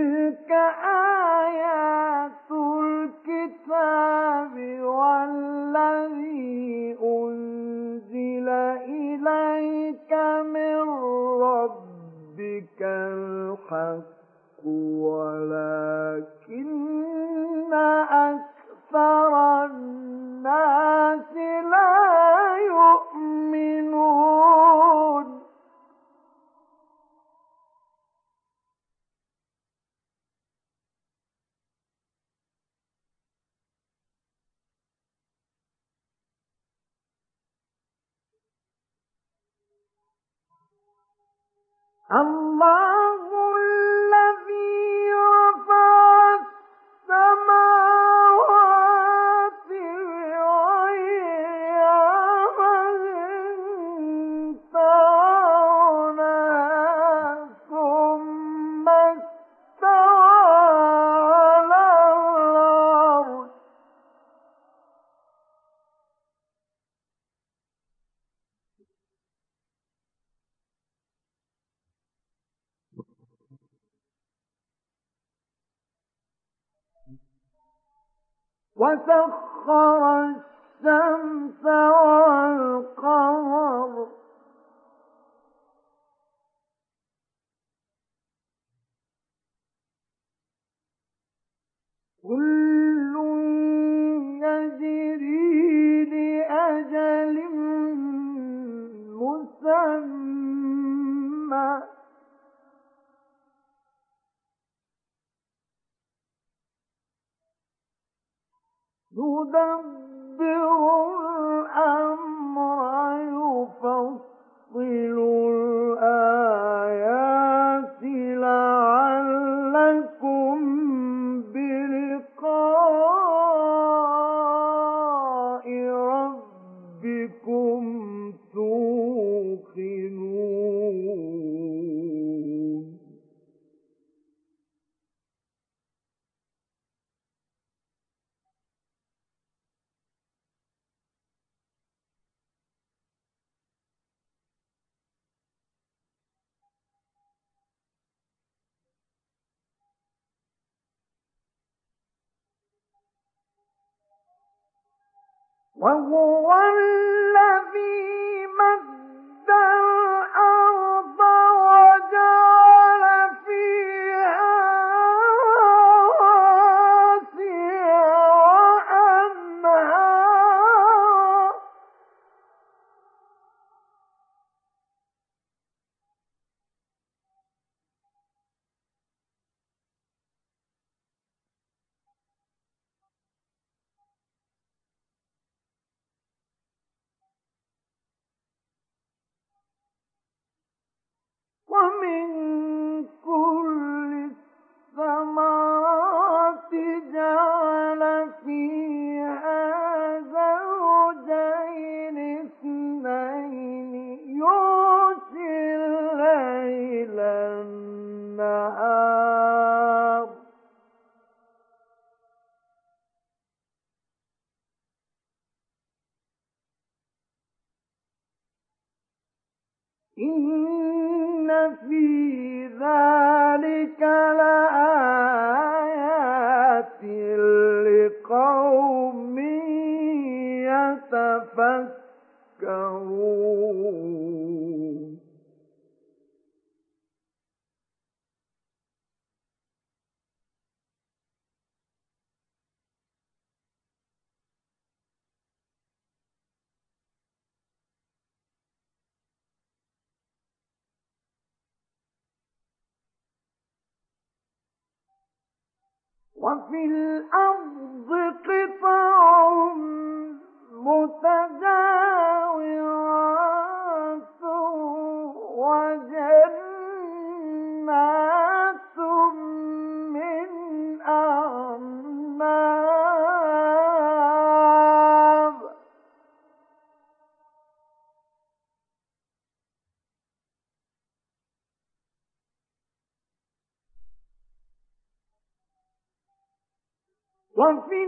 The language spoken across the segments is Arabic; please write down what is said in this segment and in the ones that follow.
تلك آيات الكتاب والذي أنزل إليك من ربك الحق ولكن أكثر الناس لا يؤمنون الله الذي رفع السماء وسخر الشمس والقمر. كل يجري لأجل مسمى. وهو وفي الأرض قطع متجاورات وفي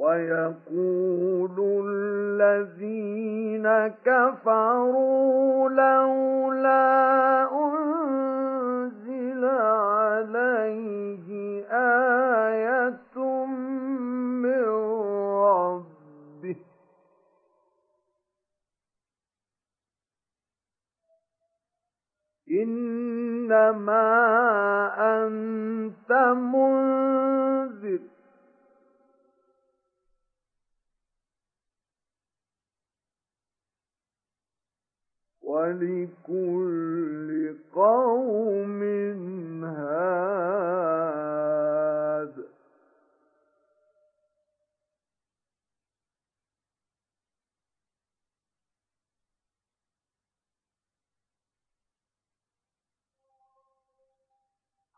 ويقول الذين كفروا لولا إنما أنت منذر. ولكل قوم هاد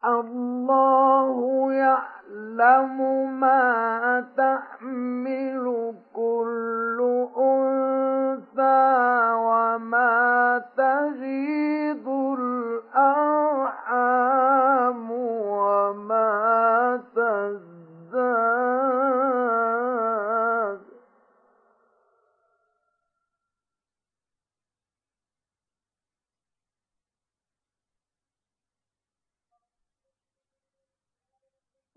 الله يعلم ما تحمل كل أنثى وما تغيض الأرحام وما تزداد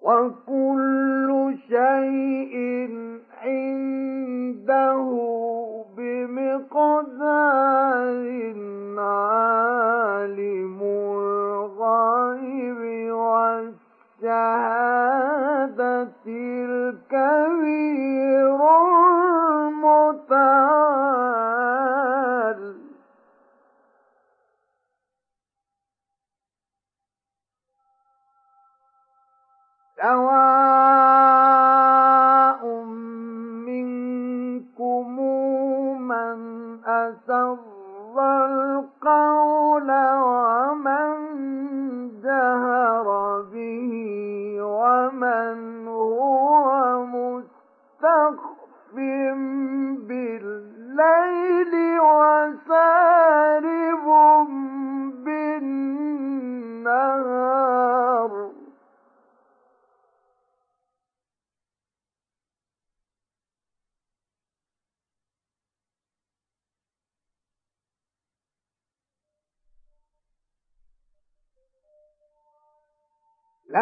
وكل شيء عنده بمقدار عالم الغيب والشهادة الكبير المتعال سواء منكم من أسر القول ومن جهر به ومن هو مستخف بالليل له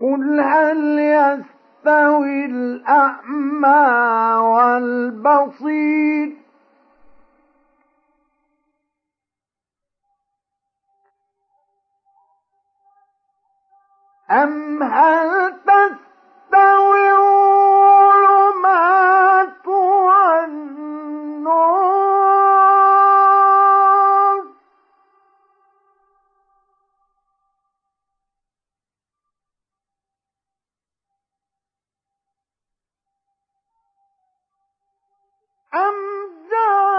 قل هل يستوي الأعمى والبصير أم هل تستوي أم دار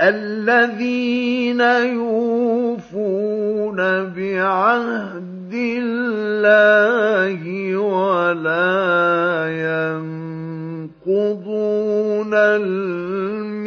الذين يوفون بعهد الله ولا ينقضون الميثاق.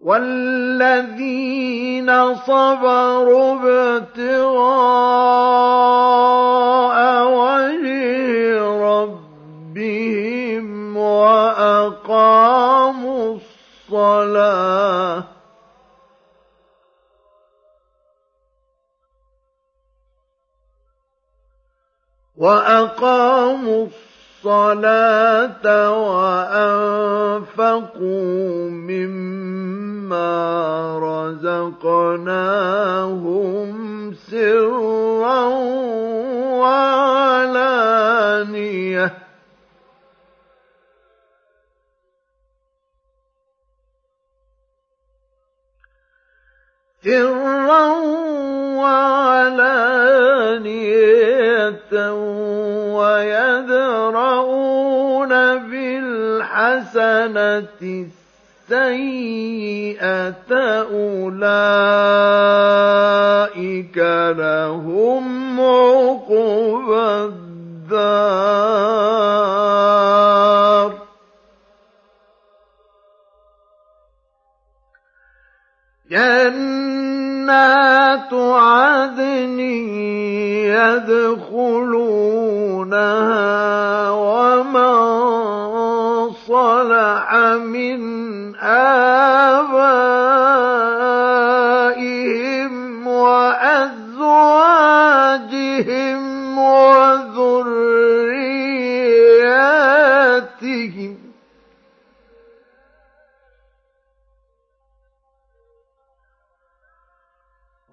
والذين صبروا ابتغاء وجه ربهم وأقاموا الصلاة وأقاموا الصلاة وأنفقوا مما رزقناهم سرا وعلانية. سرا وعلانية ويدرؤون بالحسنة السيئة أولئك لهم عقبى الدار. جنات عدن يدخلونها ومن صلح من آبائهم وأزواجهم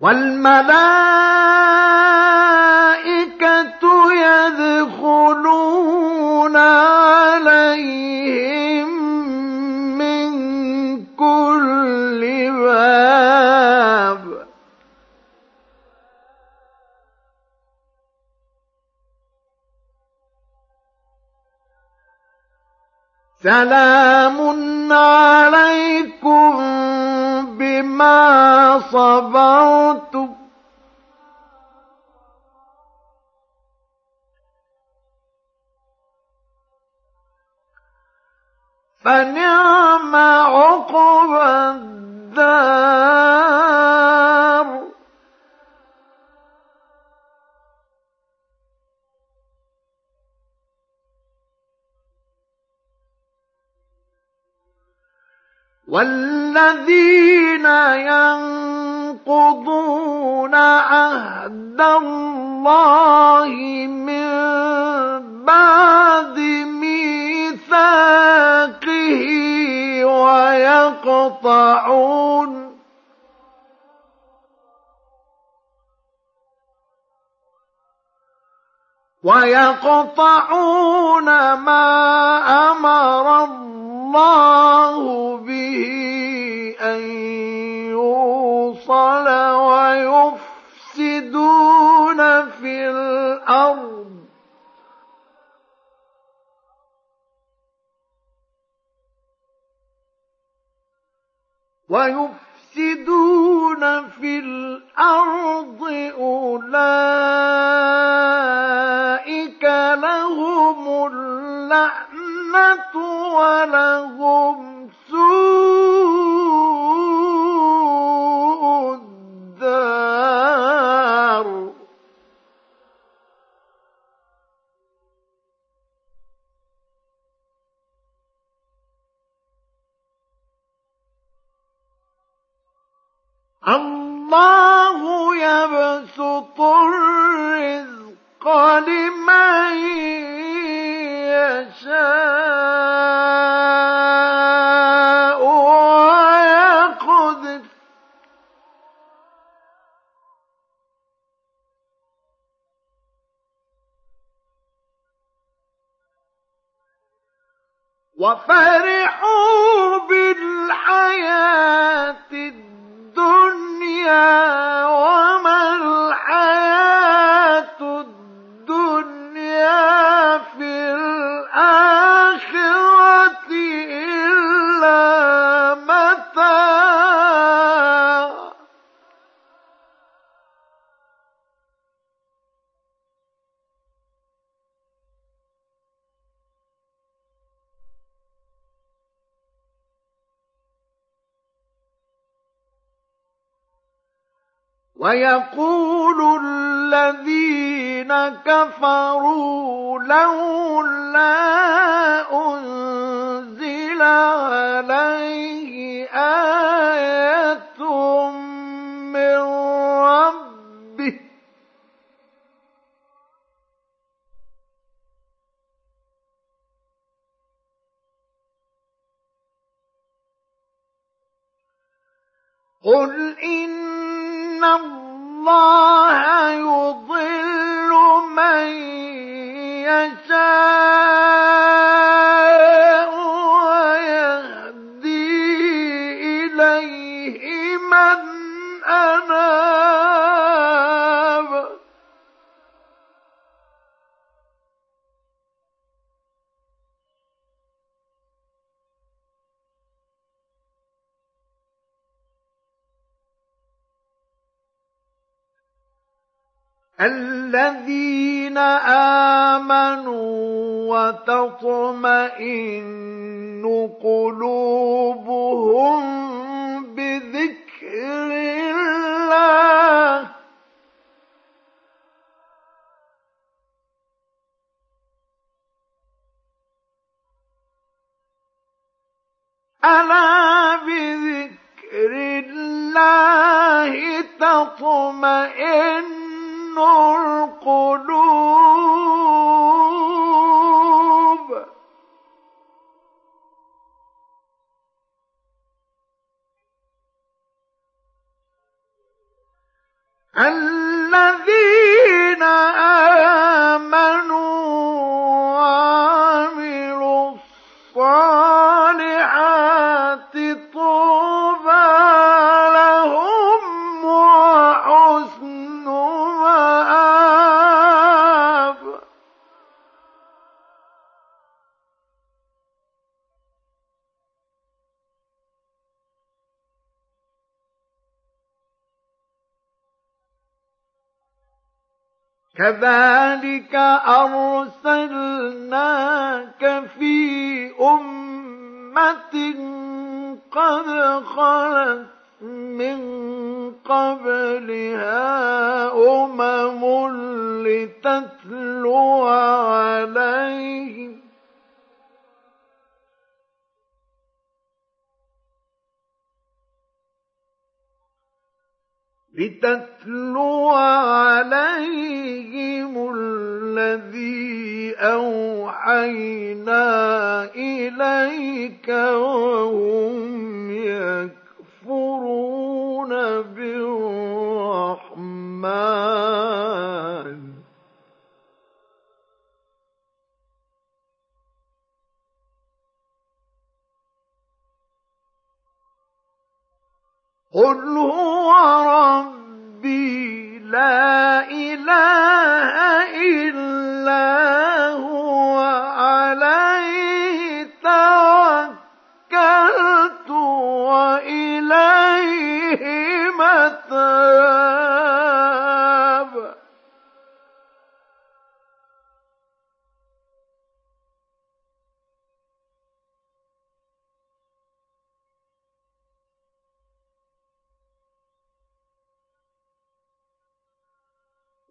والملائكة يدخلون عليهم من كل باب. سلام صبرتم فنعم عقبى الدار. والذين ينقضون عهد الله من بعد ميثاقه ويقطعون. ويقطعون ما أمر الله به أن البصل ويفسدون في الأرض. ويفسدون في الأرض أولئك لهم اللعنة ولهم سوء الدار الله يبسط الرزق لمن يشاء. وفرحوا بالحياة الدنيا وما الحياة ويقول الذين كفروا لولا أنزل عليه آية من ربه. قل إن الله يضل من يشاء الذين آمنوا وتطمئن قلوبهم بذكر الله. ألا بذكر الله تطمئن الذين آمنوا كذلك أرسلناك في أمة قد خلت من قبلها أمم لتتلو عليهم لتتلو عليهم الذي أوحينا إليك وهم يكفرون بالرحمن. قل هو ربي لا إله إلا هو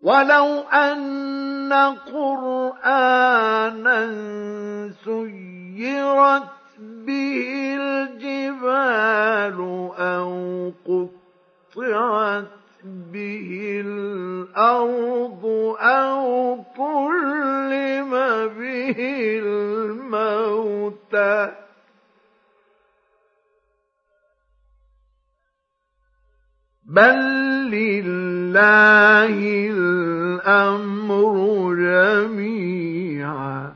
ولو أن قرآنا سيرت به الجبال أو قطعت به الأرض أو كلم به الموتى بل لله الأمر جميعا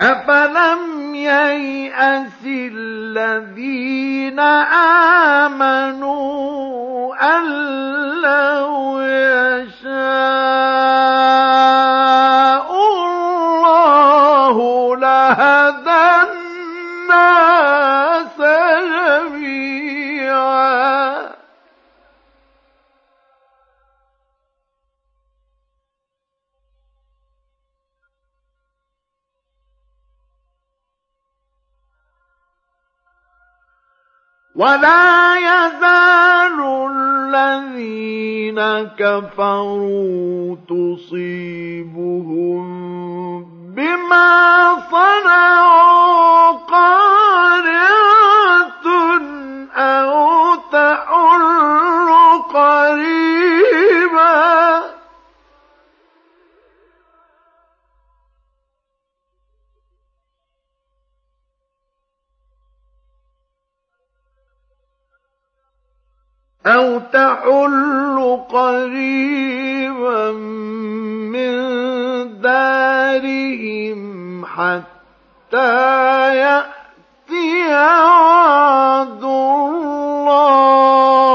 أفلم ييأس الذين آمنوا أن لو يشاء لهدى الناس جميعا. ولا يزال الذين كفروا تصيبهم بما صنعوا قارعة أو تحل قريبا. أو تحل قريبا من دارهم حتى يأتي وعد الله.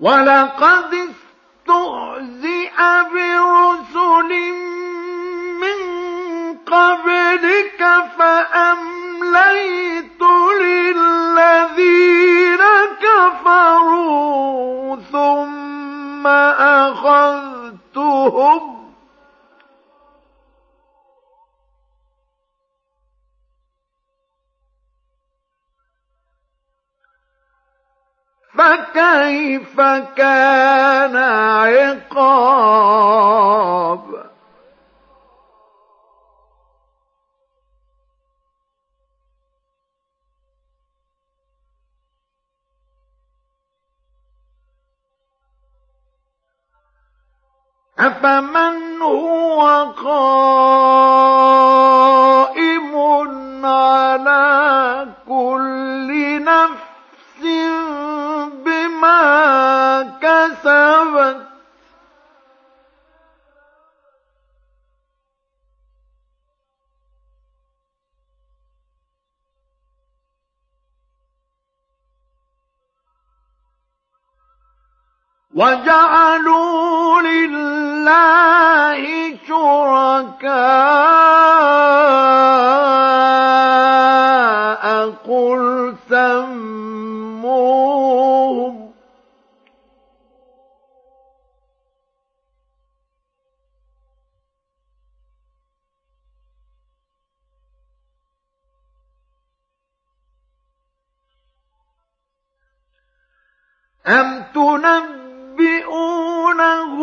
ولقد استهزئ برسل من قبلك فأمليت للذين كفروا ثم أخذتهم فكيف كان عقاب؟ أفمن هو قائم على كل وجعلوا لله شركاء قل سموهم. أم تنبئونه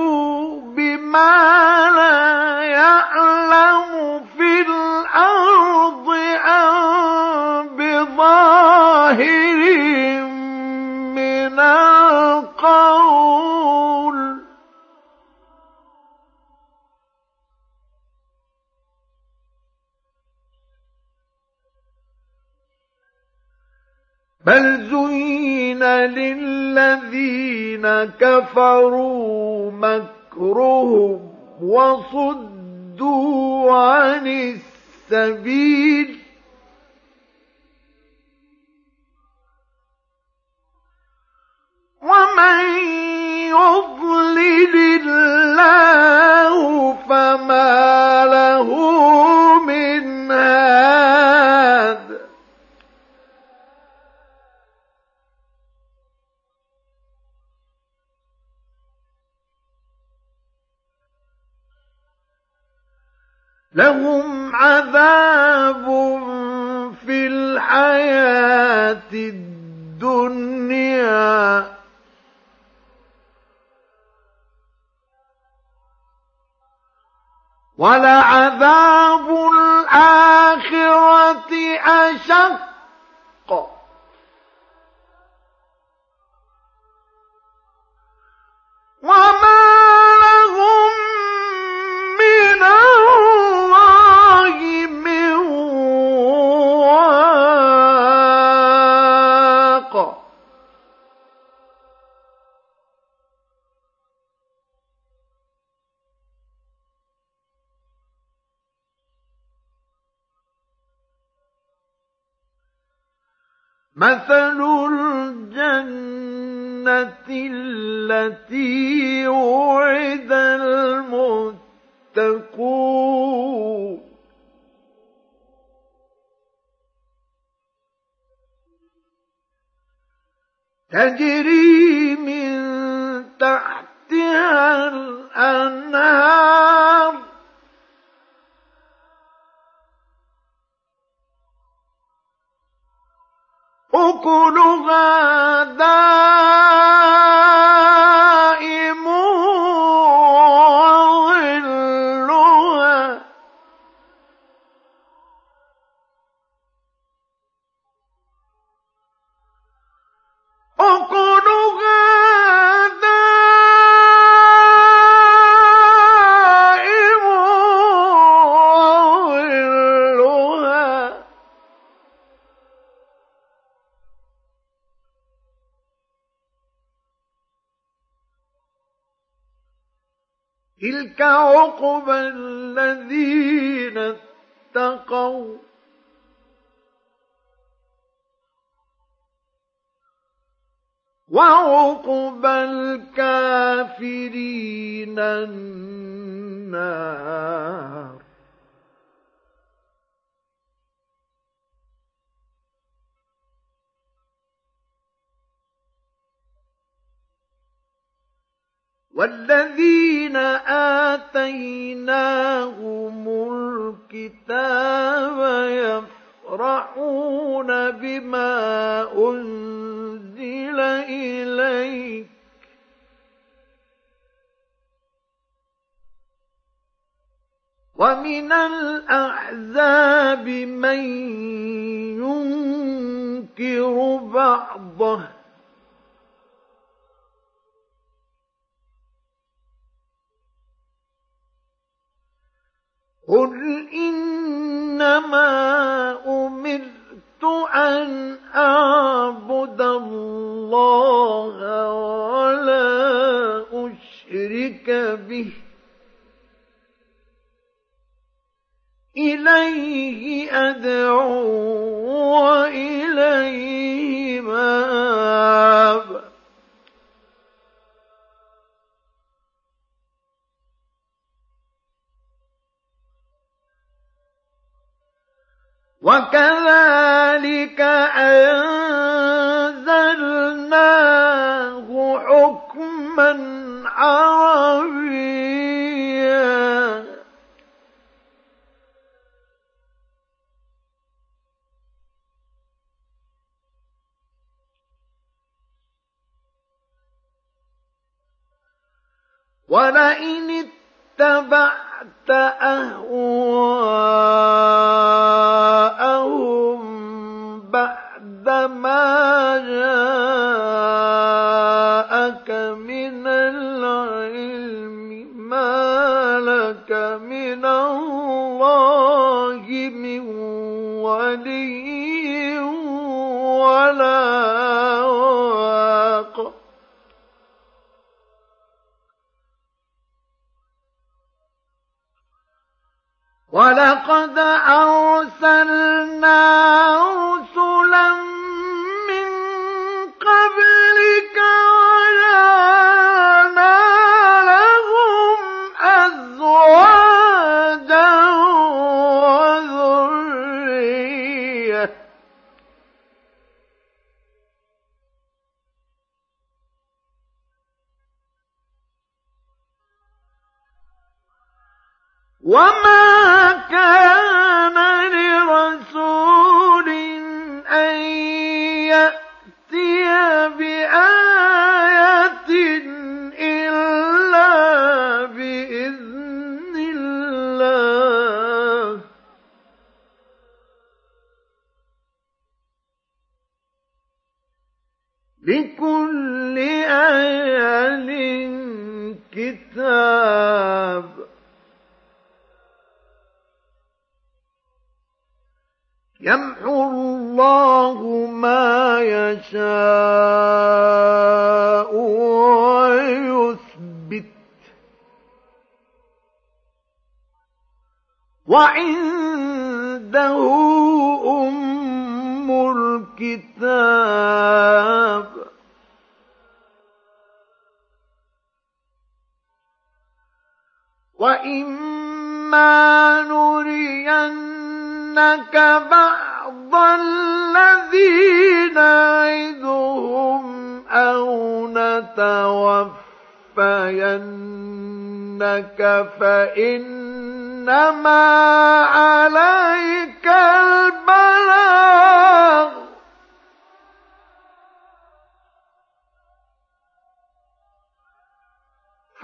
بما لا يعلم في الأرض أم بظاهر من القول بل زين للذين كفروا مكرهم وصدوا عن السبيل. ومن يضلل الله فما له من لهم عذاب في الحياة الدنيا. ولعذاب الآخرة أشق. وما مثل الجنة التي وعد المتقون تجري من تحتها الأنهار. أكلها دائم تلك عقبى الذين اتقوا. وعقبى الكافرين النار. والذين آتيناهم الكتاب يفرحون بما أنزل إليك. ومن الأحزاب من ينكر بعضه قل إنما أمرت أن أعبد الله ولا أشرك به إليه أدعو وإليه مآب وكذلك أنزلناه حكما عربيا. ولئن اتبعت أهواءهم ما جاءك من العلم ما لك من الله من ولي ولا واق ولقد أرسلنا يشاء ويثبت. وعنده أم الكتاب. وإما نرين نُنَبِّئَنَّكَ بَعْضَ الَّذِي نَعِدُهُمْ أَوْ نَتَوَفَّيَنَّكَ فَإِنَّمَا عَلَيْكَ الْبَلَاغُ.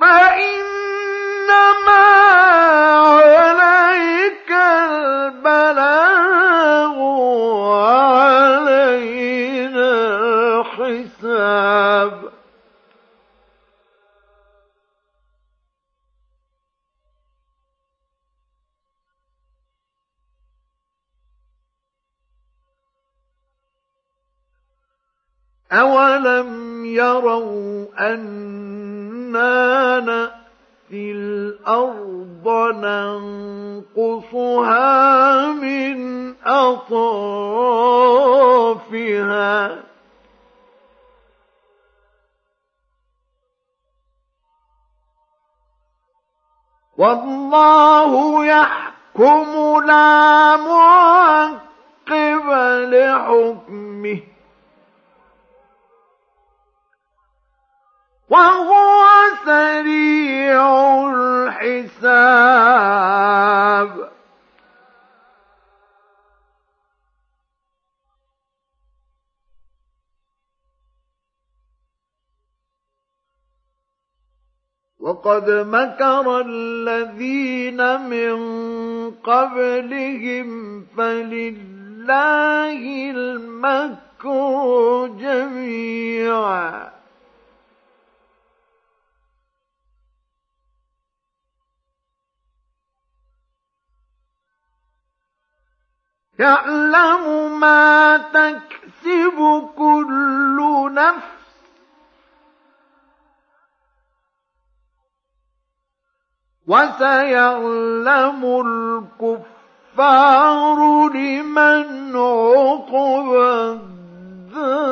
فَإِنَّمَا أولم يروا أنا نأتي الأرض ننقصها من أطرافها والله يحكم لا معقب لحكمه وهو سريع الحساب. وقد مكر الذين من قبلهم فلله المكر جميعا. يعلم ما تكسب كل نفس. وسيعلم الكفار لمن عقب الدار.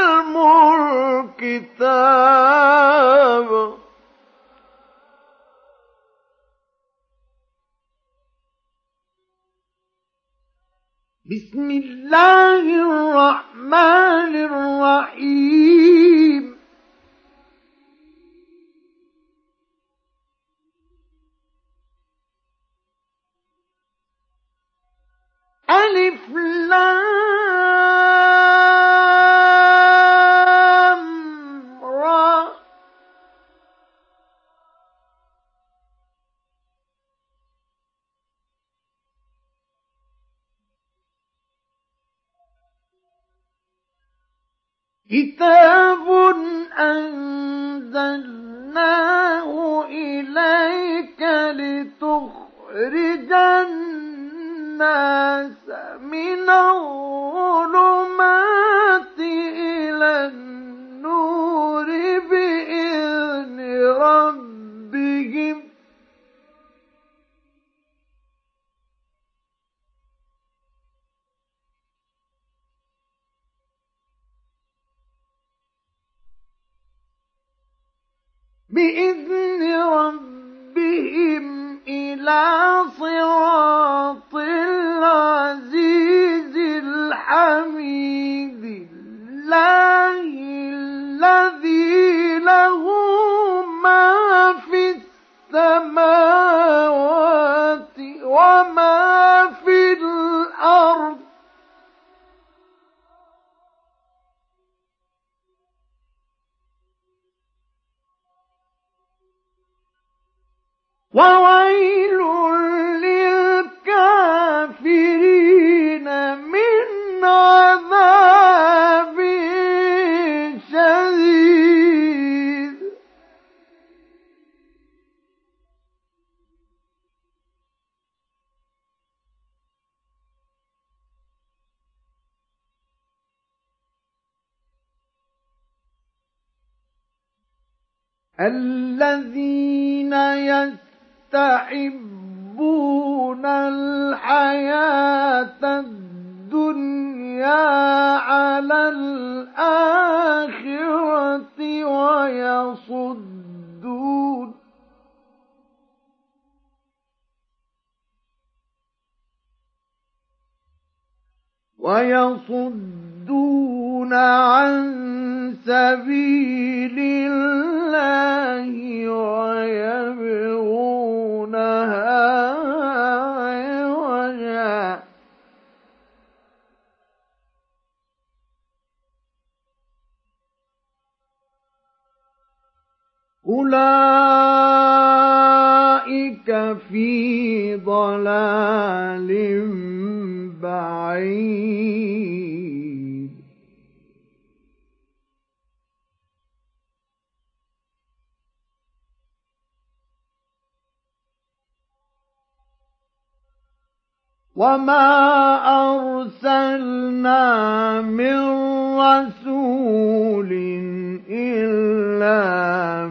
الكتاب. بسم الله الرحمن الرحيم. ألف لام. كتاب أنزلناه إليك لتخرج الناس من الظلمات إلى النور بإذن ربهم بإذن ربهم إلى صراط العزيز الحميد الله الذي وويل للكافرين من عذاب شديد. الذين يستطيعون يستحبون الحياة الدنيا على الآخرة ويصدون ويصدون عن سبيل الله ويبغونها أولئك في ضلال بعيد. وما أرسلنا من رسول إلا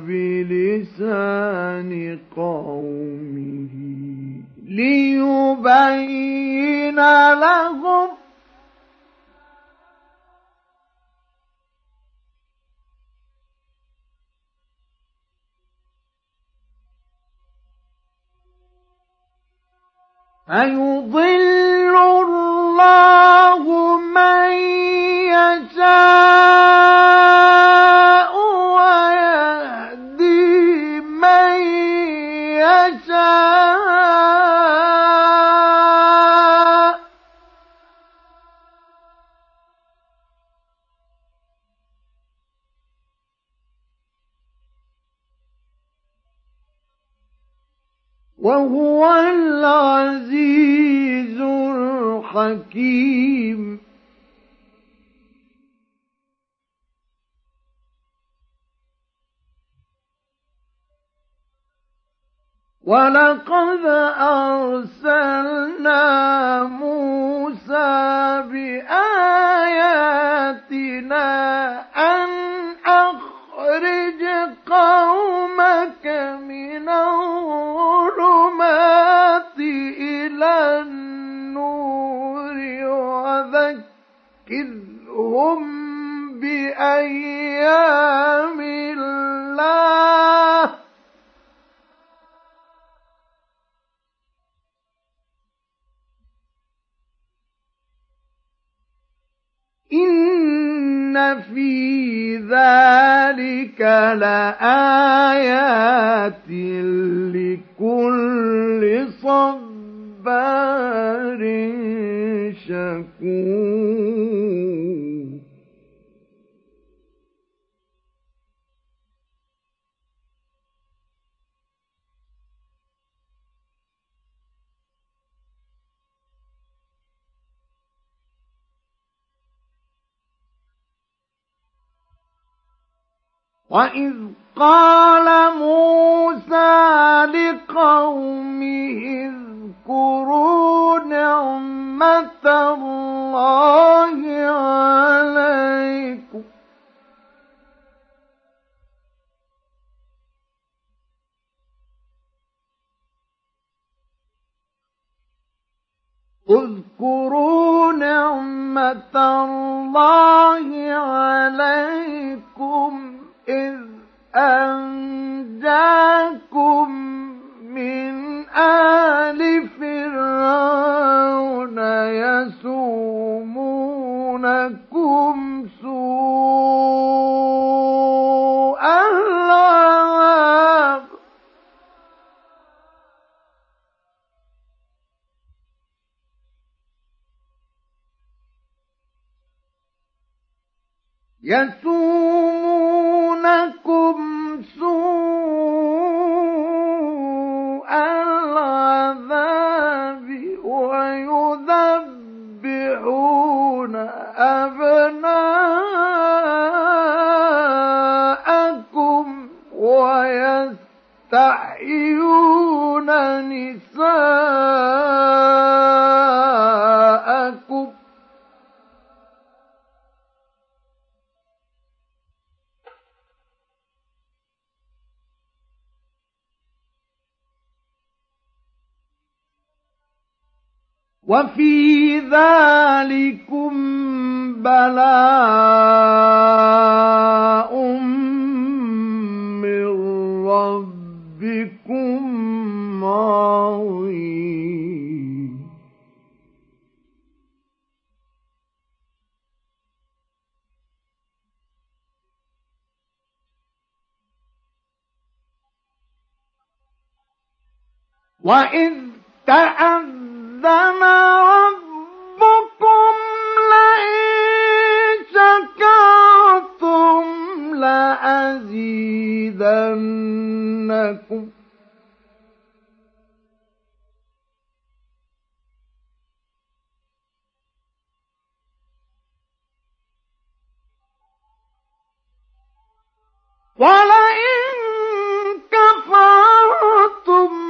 بلسان قومه ليبين لهم فيضل الله من يشاء. وهو العزيز الحكيم. ولقد أرسلنا موسى بآياتنا أن أخرج قومك من الظلمات. وذكرهم بأيام الله. إن في ذلك لآيات لكل صبار شكور. وإذ قال موسى لقومه اذكروا نعمة الله عليكم. اذكروا نعمة الله عليكم إذ أنجاكم من آل فرعون يسومونكم سوء العذاب. يسومونكم سوء العذاب ويذبحون أبناءكم ويستحيون نساءكم وفي ذلكم بلاء من ربكم عظيم. وإذ تأذن ربكم لئن لأزيدنكم. ولئن كفرتم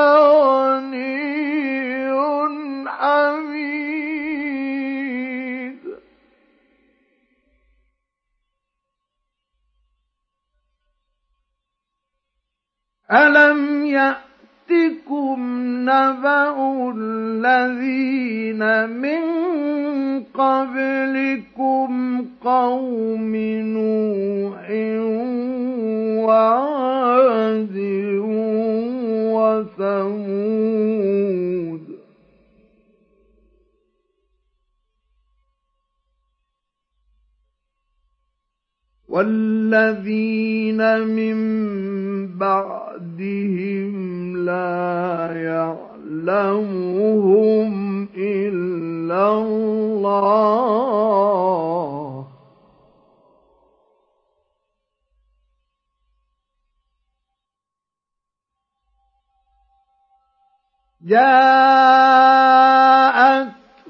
ألم يأتكم نبأ الذين من قبلكم قوم نوح وعاد وثمود والذين من بعدهم لا يعلمهم إلا الله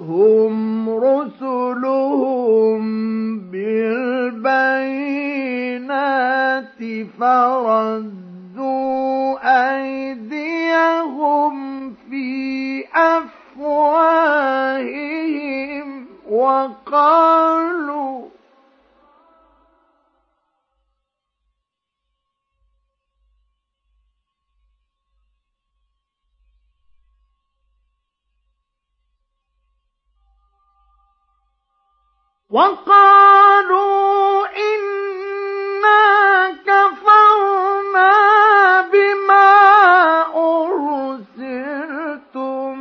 جاءتهم رسلهم بالبينات فردوا أيديهم في أفواههم وقالوا وقالوا إنا كفرنا بما أرسلتم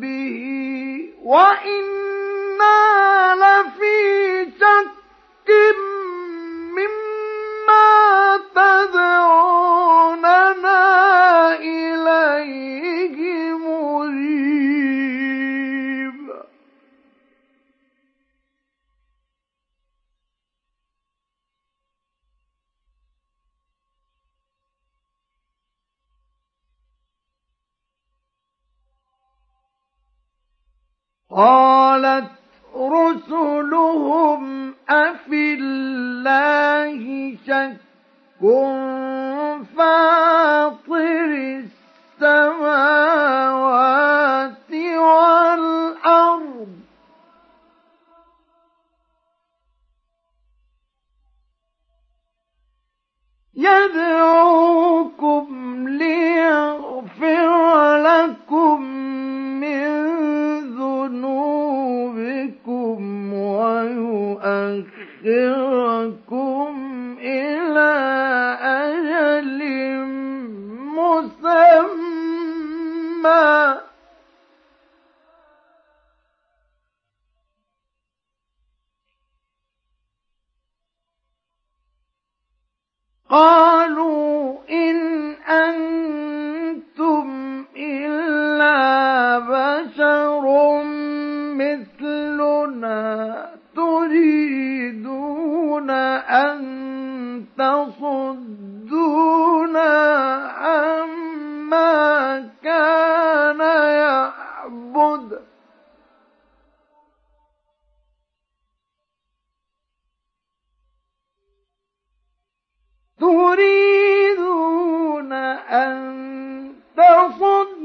به وإنا قالت رسلهم أفي الله شك فاطر السماوات والأرض يدعوكم ليغفر لكم ويؤخركم إلى أجل مسمى. قالوا إن أنتم إلا بشر مثلنا تريدون أن تصدونا عما كان يعبد. تريدون أن تصدونا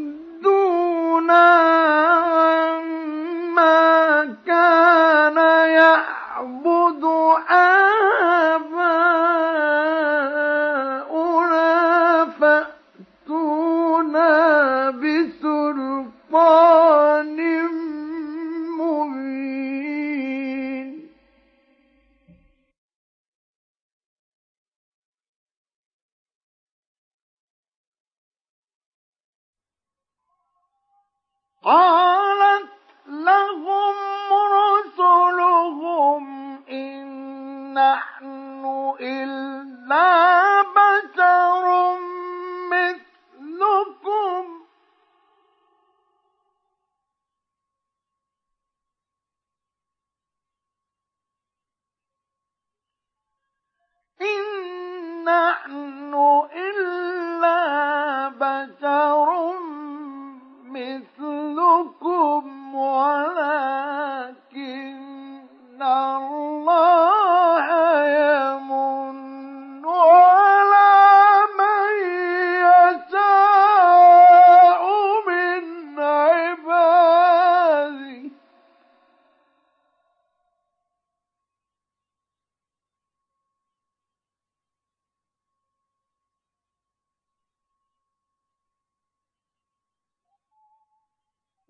عما كان يعبد آباؤنا فأتونا بسلطان مبين قالت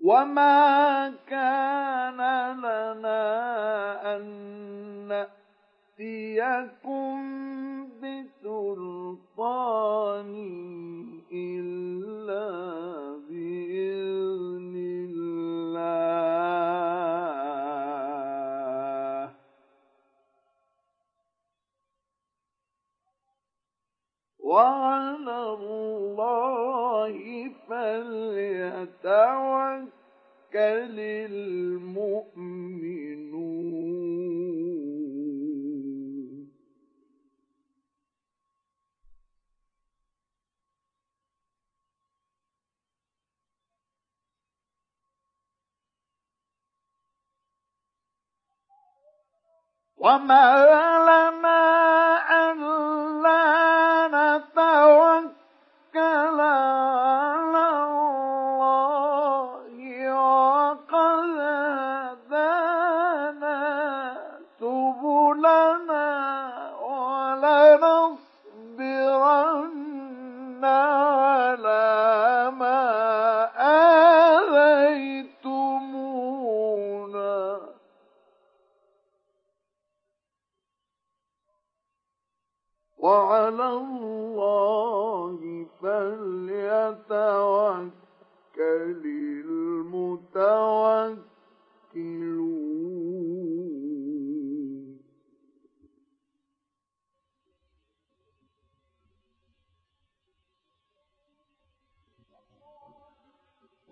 وما كان لنا أن نأتيكم بسلطان إلا بإذن الله. وعلى الله فليتوكل المؤمنون وما لنا ألا نتوكل على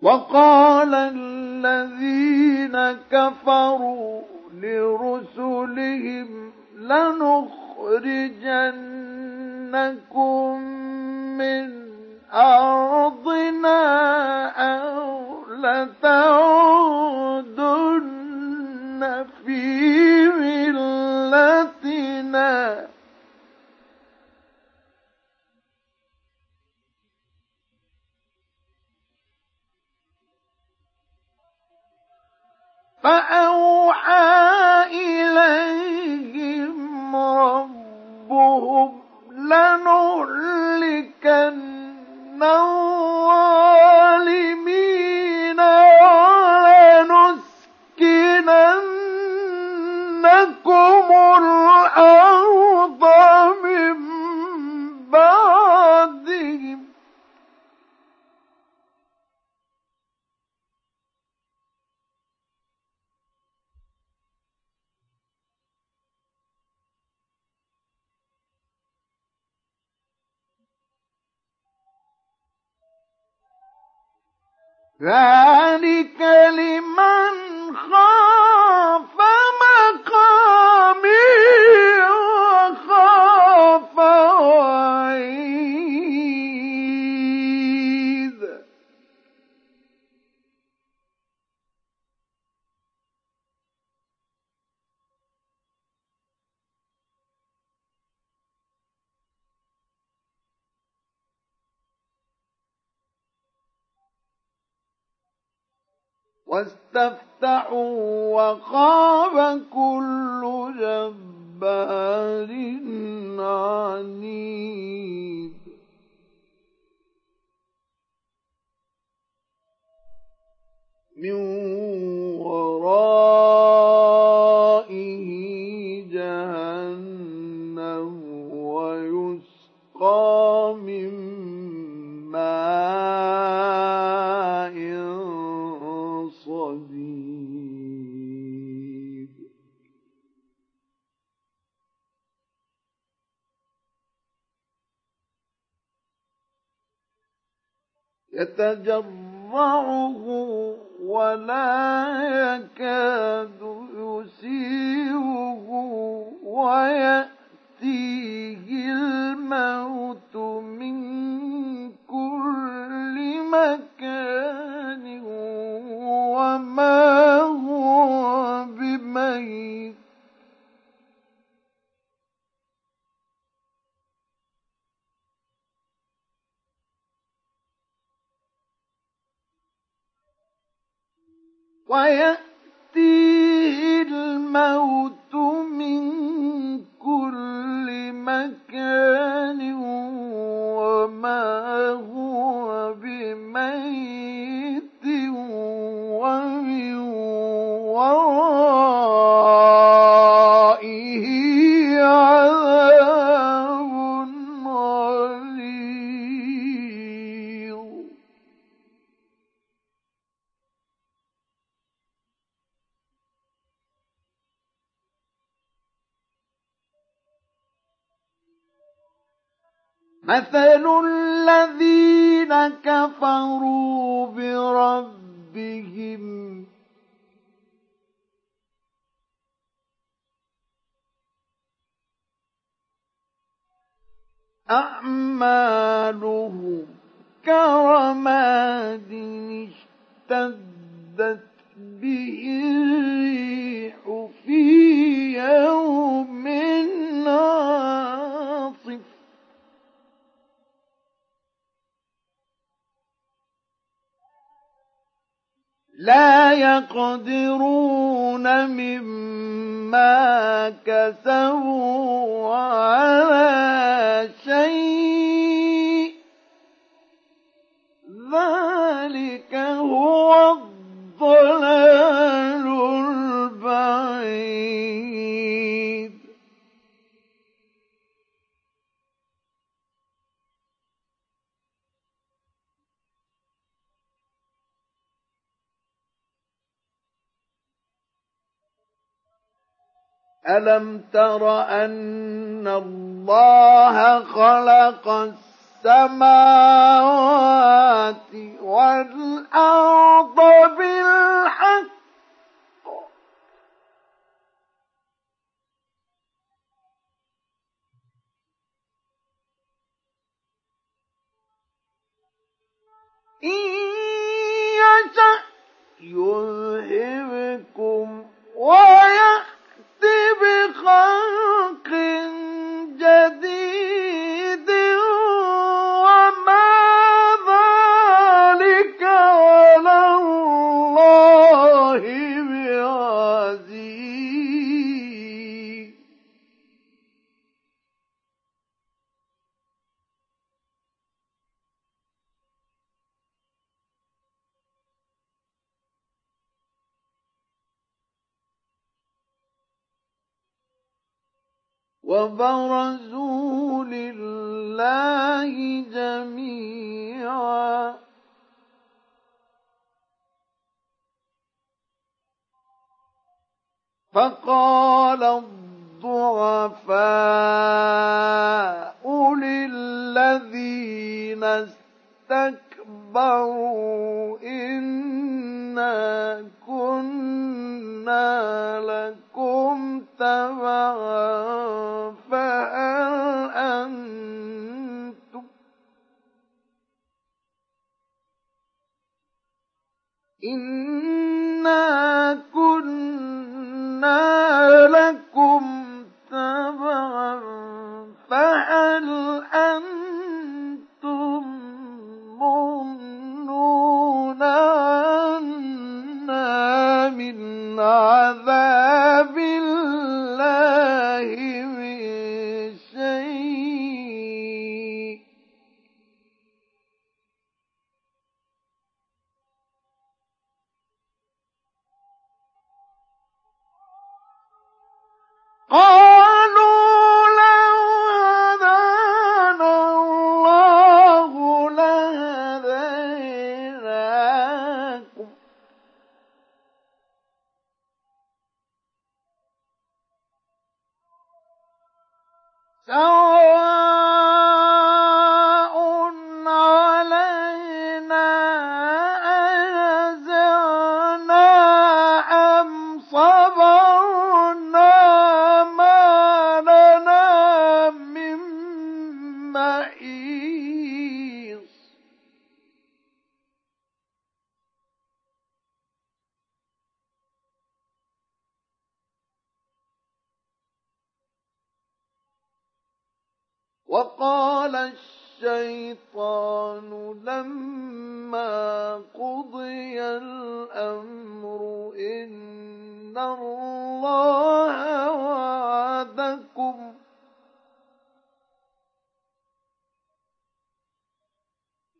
وقال الذين كفروا لرسلهم لنخرجنكم من أرضنا أو لتعودن في ملتنا. فأوحى إليهم ربهم لنهلكن الظالمين ولنسكننكم الأرض ذلك لمن خاف مقامي وخاف وعيد واستفتحوا وخاب كل جبار عنيد. من ورائه يتجرعه ولا يكاد يسيره ويأتيه الموت من كل مكان وما هو بميت ويأتيه الموت من كل مكان وما هو بميت ومن ورائه مثل الذين كفروا بربهم أعمالهم كرماد اشتدت به الريح في يوم عاصف لا يقدرون مما كسبوا على شيء. ذلك هو الضلال البعيد. ألم تر أن الله خلق السماوات والأرض بالحق؟ إن يشأ يذهبكم ويأت بخلق جديد. وبرزوا لله جميعا. فقال الضعفاء للذين استكبروا إنا كنا لكم تبعا فهل أنتم إنا كنا لكم تبعا فهل أنتم مغنون عنا من عذاب الله قالوا الله وعدكم.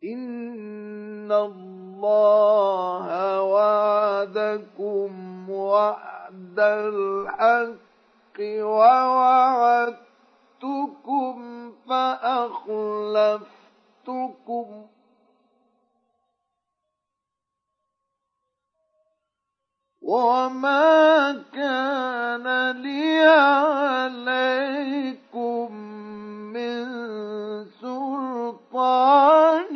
إن الله وعدكم وعد الحق ووعدتكم فأخلفتكم. وما كان لي عليكم من سلطان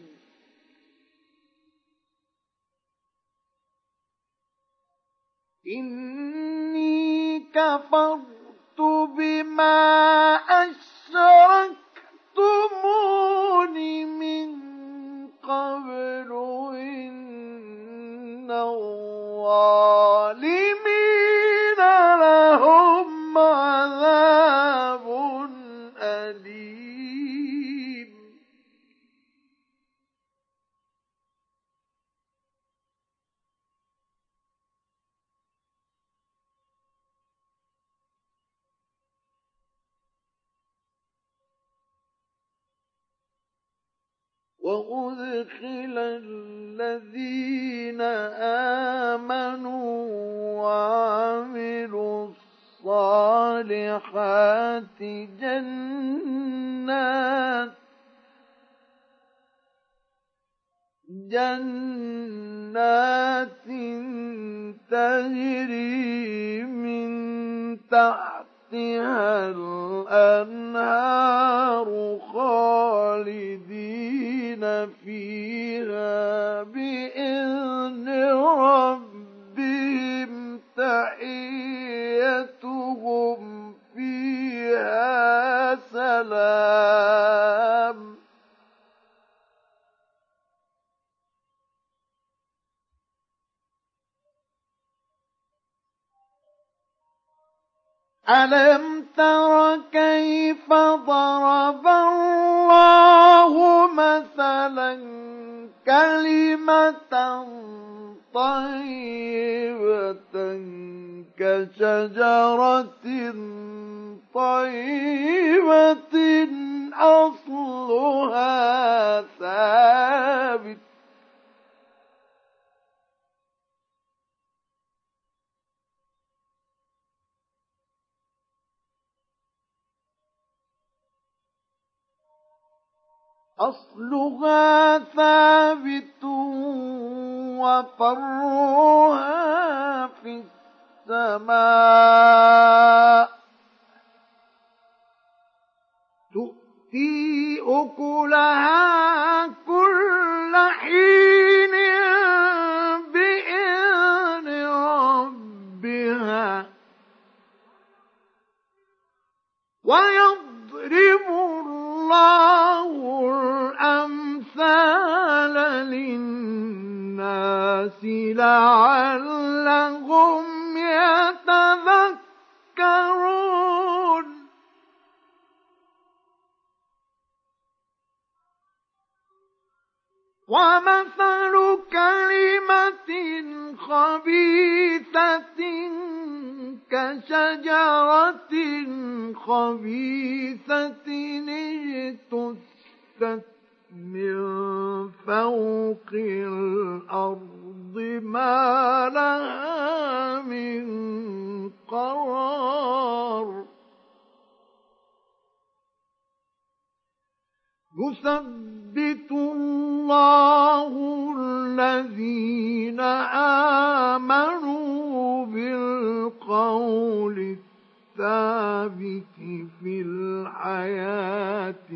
إني كفرت بما أشركتمون من قبل إن الظالمين وأدخل الذين آمنوا وعملوا الصالحات جنات جنات تجري من تحتها الأنهار خالدين فيها بإذن ربهم تحيتهم فيها سلام. ألم تر كيف ضرب الله مثلا كلمة طيبة كشجرة طيبة أصلها ثابت أصلها ثابت وفرها في السماء. تؤتي أكلها كل حين بإذن ربها. ويضرب الله الأمثال للناس لعلهم يتذكرون. ومثل كلمة خبيثة كشجرة خبيثة اجتثت من فوق الأرض ما لها من قرار. يثبت الله الذين آمنوا بالقول الثابت في الحياة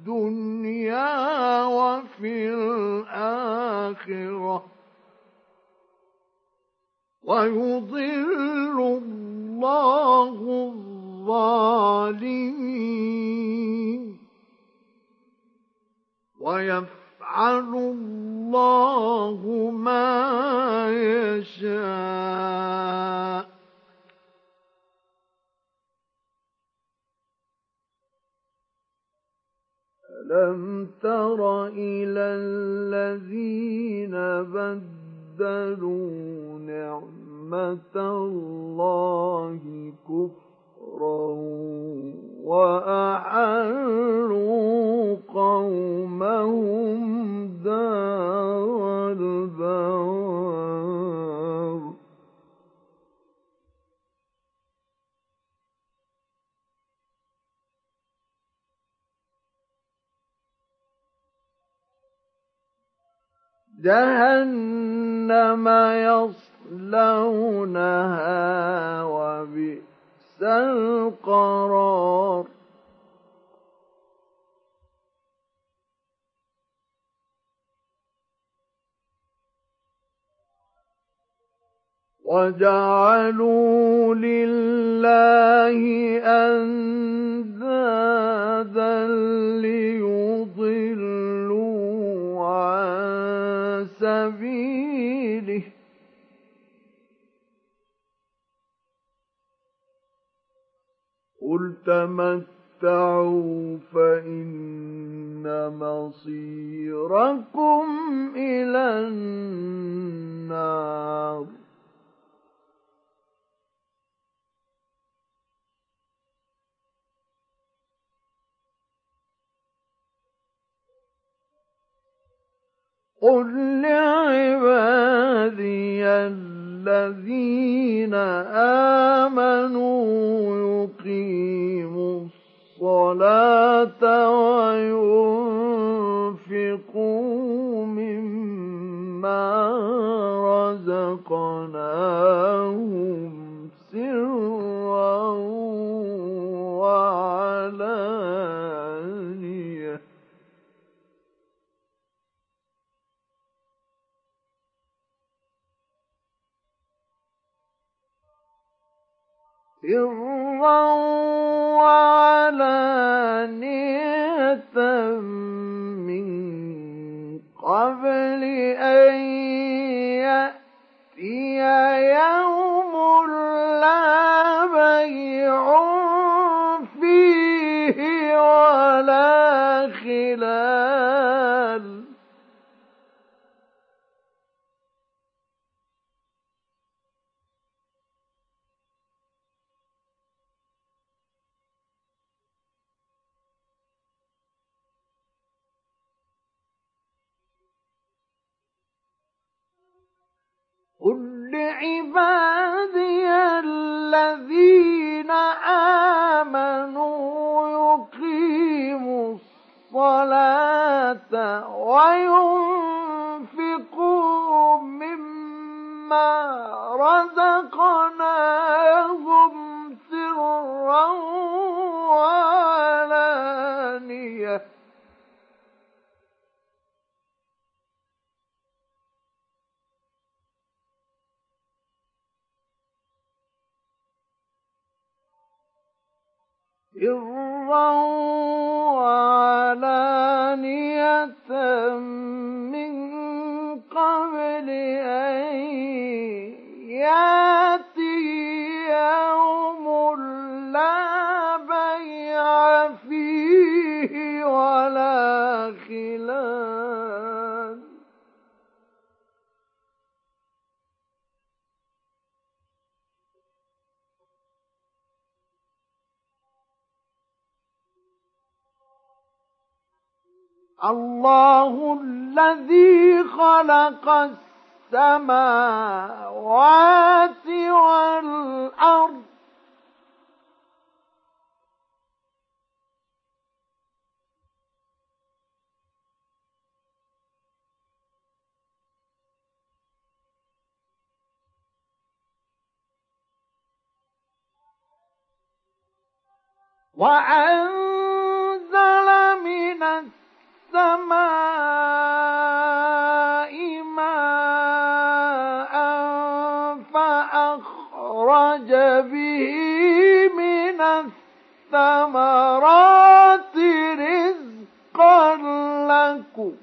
الدنيا وفي الآخرة. ويضل الله الظالمين. ويفعل الله ما يشاء. ألم تر إلى الذين بدلوا نعمة الله كفرا؟ وأحلوا قومهم دار البوار جهنم يصلونها وبئس القرار. وجعلوا لله أندادا ليضلوا عن سبيله. قل تمتعوا فإن مصيركم إلى النار قل لعبادي الذين آمنوا يقيموا الصلاة وينفقوا مما رزقناهم سرا وعلانية سرا وعلانية من قبل أن يأتي يوم لا بيع فيه ولا خلاف قل لعبادي الذين آمنوا يقيموا الصلاة وينفقوا مما رزقناهم سرا وعلانية. سرا وعلانية من قبل أن ياتي يوم لا بيع فيه ولا خلال الله الذي خلق السماوات والأرض. وأنزل الثمرات رزقا لكم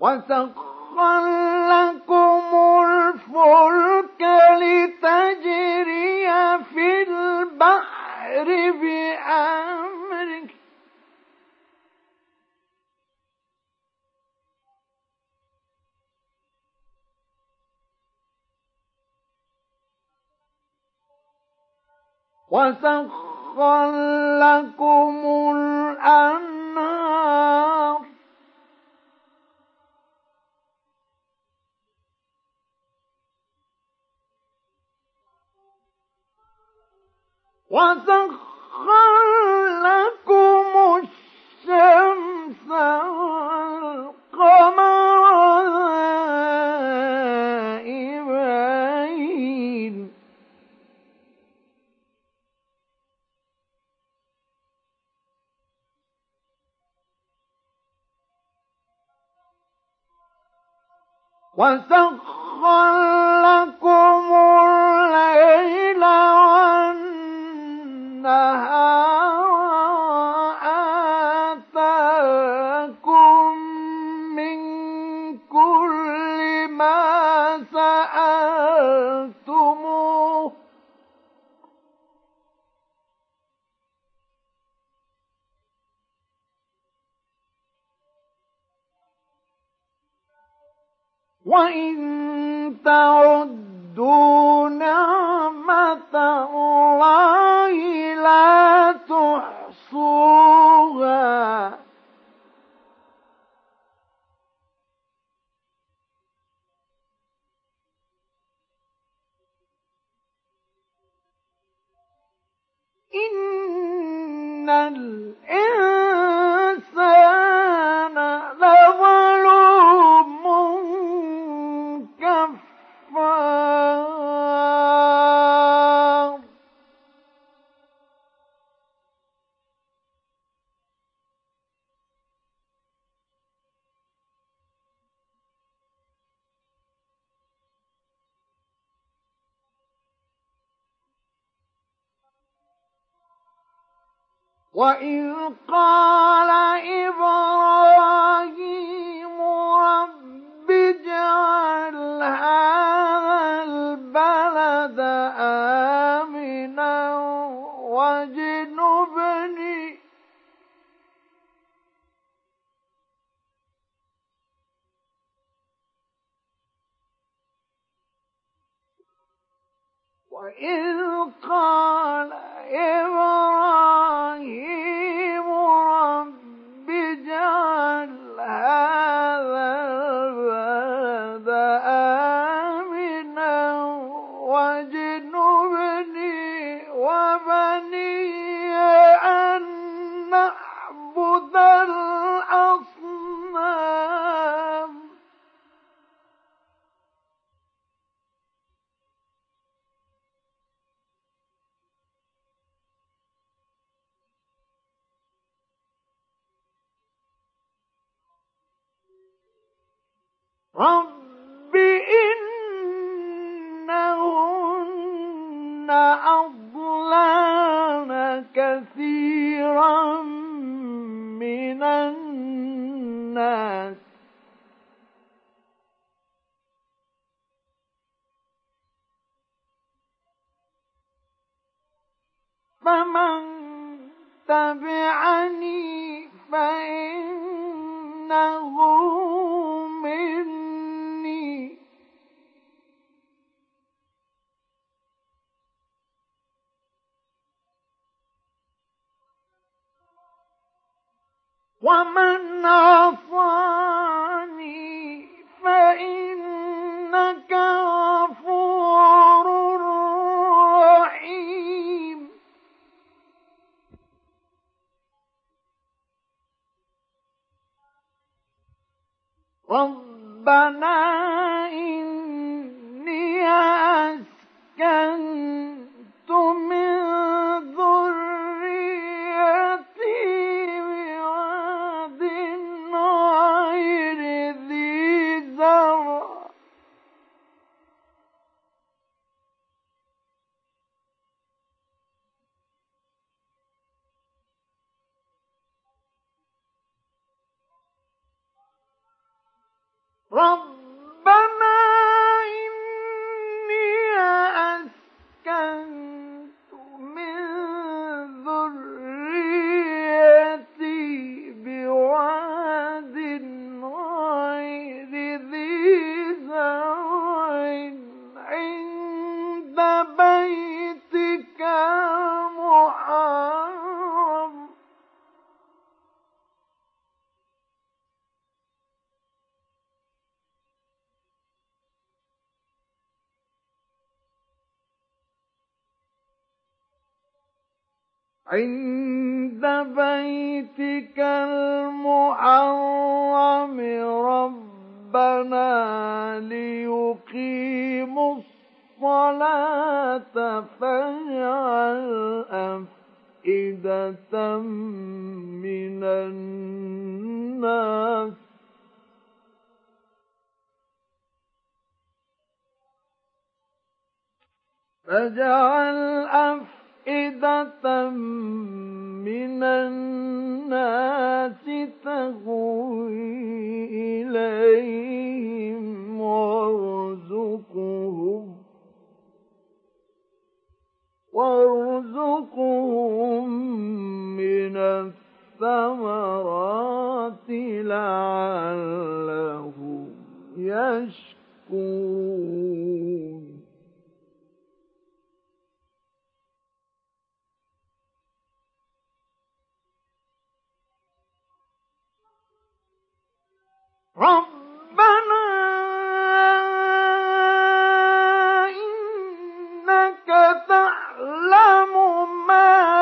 وسخر وسخر لكم الأنهار. وسخر لكم الشمس والقمر. وسخر لكم الليل والنهار وإن تعدوا نعمة الله لا تحصوها إن الإنسان وإذ قال إبراهيم رب اجعل هذا البلد آمنا واجنبني وإذ قال إبراهيم رب إنهن أضلان كثيرا من الناس فمن تبعني فإنه ومن عصاني فإنك غفور رحيم. ربنا إني أسكنت من ربنا إني أسكنت عند بيتك المحرم ربنا ليقيموا الصلاة فاجعل أفئدة من الناس. فاجعل أفئدة أفئدة من الناس تهوي إليهم وارزقهم وارزقهم من الثمرات لعلهم يشكرون. ربنا إنك تعلم ما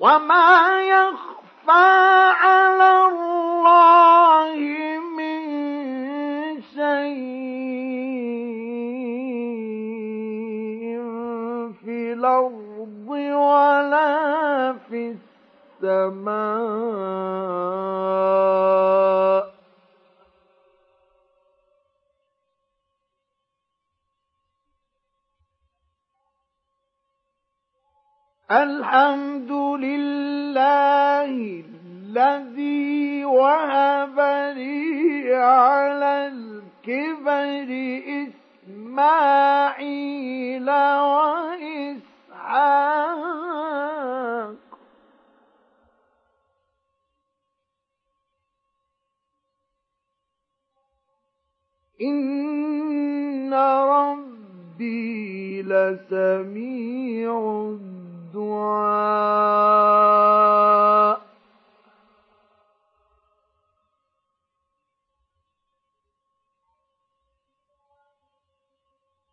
وما يخفى على الله من شيء في الأرض ولا في السماء الحمد لله الذي وهب لي على الكبر إسماعيل وإسحاق. إن ربي لسميع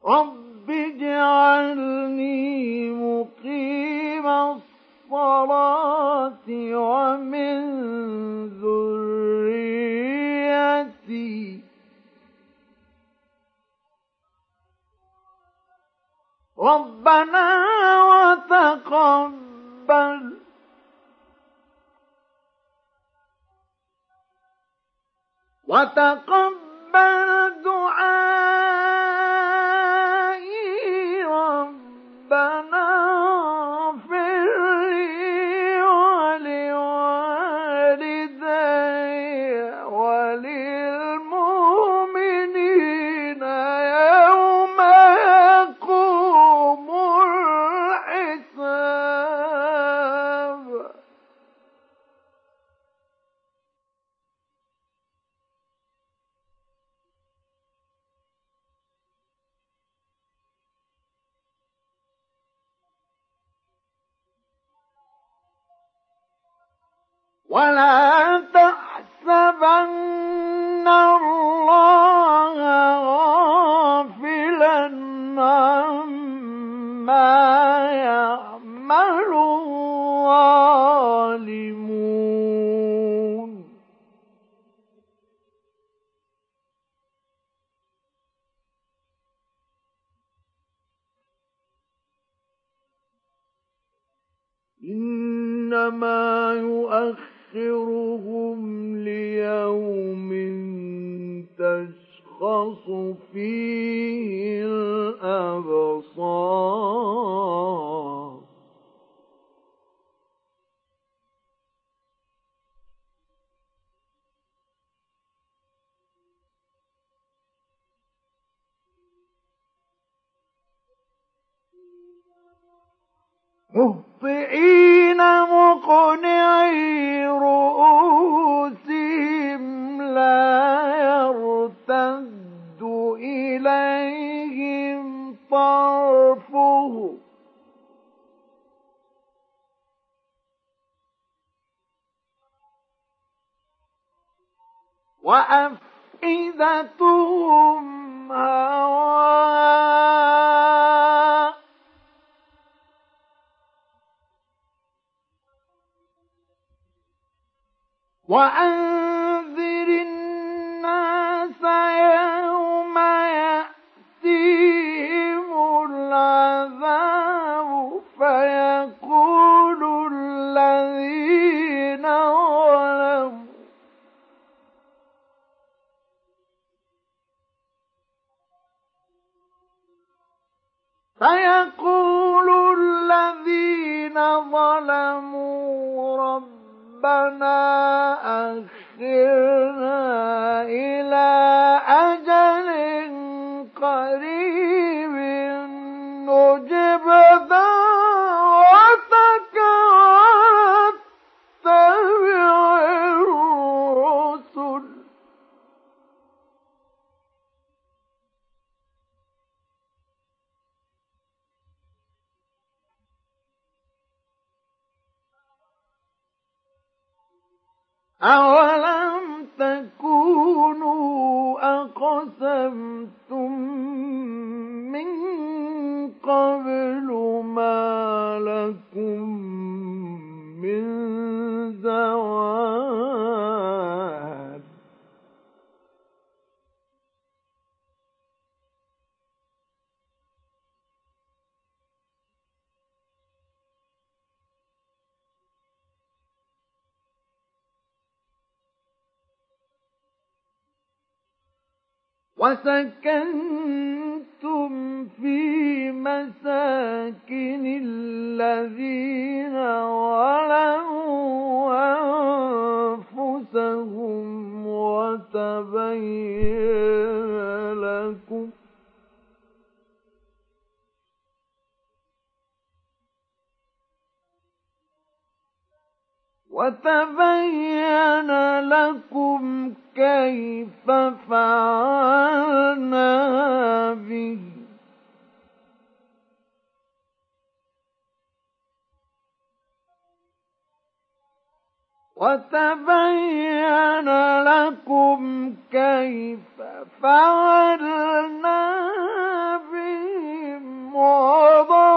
رب اجعلني مقيم الصلاة ومن ذريتي ربنا وتقبل. وتقبل أقسمتم من قبل وسكنتم في مساكن الذين ولوا أنفسهم وتبين لكم وتبين لكم كيف فعلنا به. وتبين لكم كيف فعلنا بهم وضربنا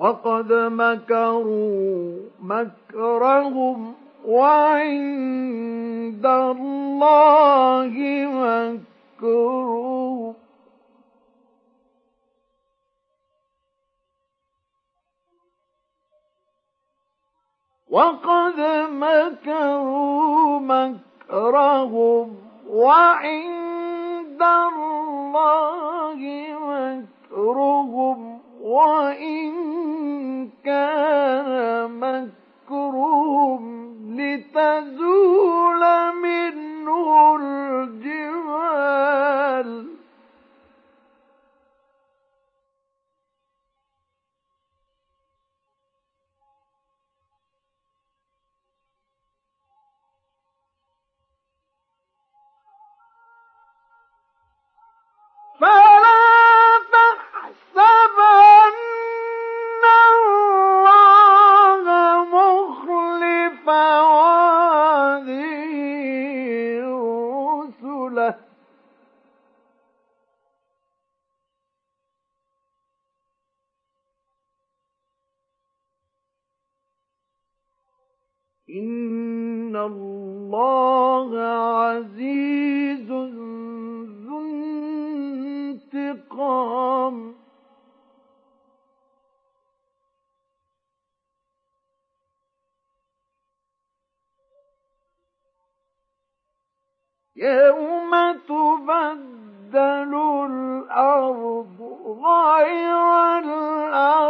وقد مكروا مكرهم وعند الله مكرهم وقد مكروا مكرهم وعند الله مكرهم وإن كان مكرهم لتزول منه الجبال إن الله عزيز ذو انتقام يوم تبدل الأرض غير الأرض